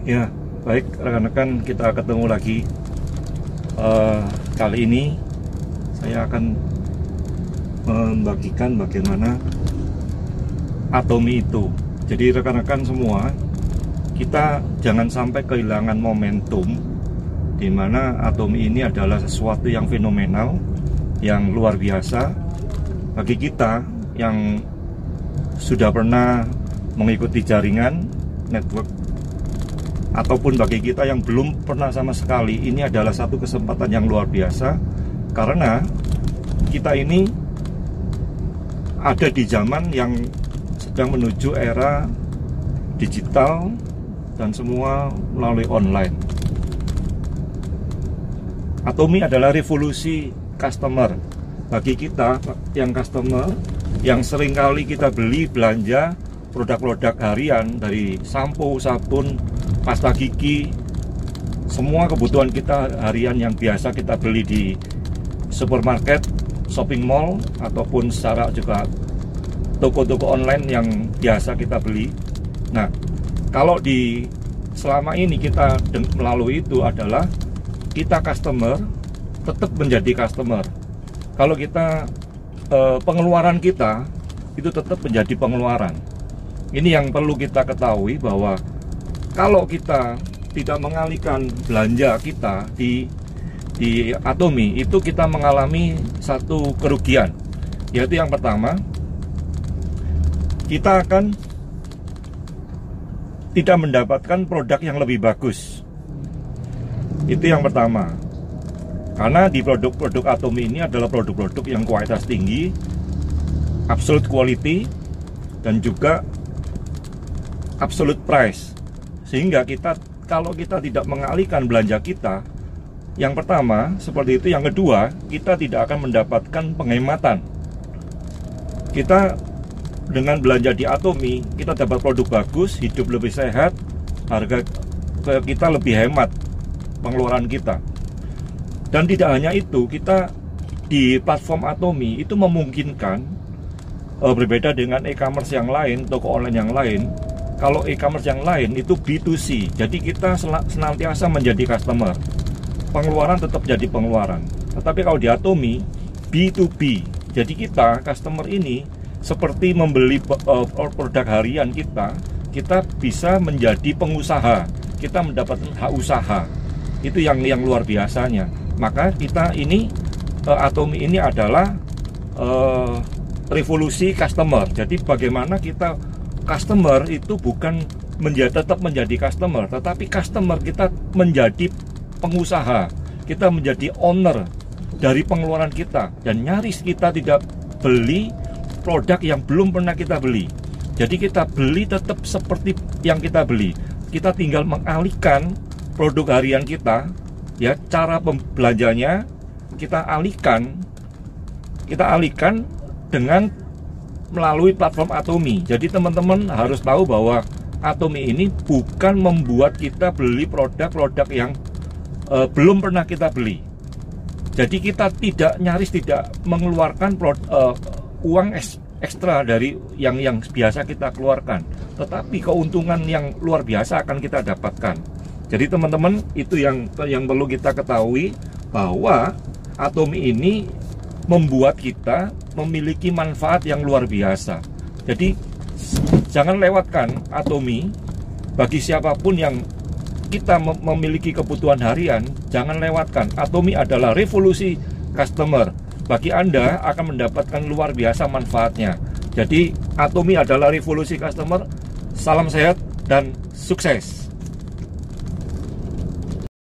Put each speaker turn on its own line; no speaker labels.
Ya, baik rekan-rekan kita ketemu lagi. Uh, kali ini saya akan membagikan bagaimana atomi itu. Jadi rekan-rekan semua, kita jangan sampai kehilangan momentum di mana atomi ini adalah sesuatu yang fenomenal, yang luar biasa bagi kita yang sudah pernah mengikuti jaringan network ataupun bagi kita yang belum pernah sama sekali ini adalah satu kesempatan yang luar biasa karena kita ini ada di zaman yang sedang menuju era digital dan semua melalui online. Atomi adalah revolusi customer bagi kita yang customer yang sering kali kita beli belanja produk-produk harian dari sampo, sabun, pasta gigi, semua kebutuhan kita harian yang biasa kita beli di supermarket, shopping mall, ataupun secara juga toko-toko online yang biasa kita beli. Nah, kalau di selama ini kita melalui itu adalah kita customer tetap menjadi customer. Kalau kita eh, pengeluaran kita itu tetap menjadi pengeluaran ini yang perlu kita ketahui bahwa kalau kita tidak mengalihkan belanja kita di di Atomi itu kita mengalami satu kerugian. Yaitu yang pertama kita akan tidak mendapatkan produk yang lebih bagus. Itu yang pertama. Karena di produk-produk Atomi ini adalah produk-produk yang kualitas tinggi absolute quality dan juga absolute price. Sehingga kita kalau kita tidak mengalihkan belanja kita, yang pertama seperti itu, yang kedua kita tidak akan mendapatkan penghematan. Kita dengan belanja di Atomi, kita dapat produk bagus, hidup lebih sehat, harga kita lebih hemat pengeluaran kita. Dan tidak hanya itu, kita di platform Atomi itu memungkinkan uh, berbeda dengan e-commerce yang lain, toko online yang lain, kalau e-commerce yang lain itu B2C, jadi kita senantiasa menjadi customer. Pengeluaran tetap jadi pengeluaran. Tetapi kalau di Atomi B2B, jadi kita customer ini seperti membeli uh, produk harian kita, kita bisa menjadi pengusaha, kita mendapatkan hak usaha. Itu yang yang luar biasanya. Maka kita ini uh, Atomi ini adalah uh, revolusi customer. Jadi bagaimana kita customer itu bukan menjadi tetap menjadi customer, tetapi customer kita menjadi pengusaha, kita menjadi owner dari pengeluaran kita dan nyaris kita tidak beli produk yang belum pernah kita beli. Jadi kita beli tetap seperti yang kita beli. Kita tinggal mengalihkan produk harian kita, ya cara pembelanjanya kita alihkan, kita alihkan dengan melalui platform Atomi. Jadi teman-teman harus tahu bahwa Atomi ini bukan membuat kita beli produk-produk yang uh, belum pernah kita beli. Jadi kita tidak nyaris tidak mengeluarkan uh, uang ekstra dari yang yang biasa kita keluarkan, tetapi keuntungan yang luar biasa akan kita dapatkan. Jadi teman-teman itu yang yang perlu kita ketahui bahwa Atomi ini membuat kita memiliki manfaat yang luar biasa. Jadi jangan lewatkan atomi bagi siapa pun yang kita memiliki kebutuhan harian, jangan lewatkan. Atomi adalah revolusi customer. Bagi Anda akan mendapatkan luar biasa manfaatnya. Jadi Atomi adalah revolusi customer. Salam sehat dan sukses.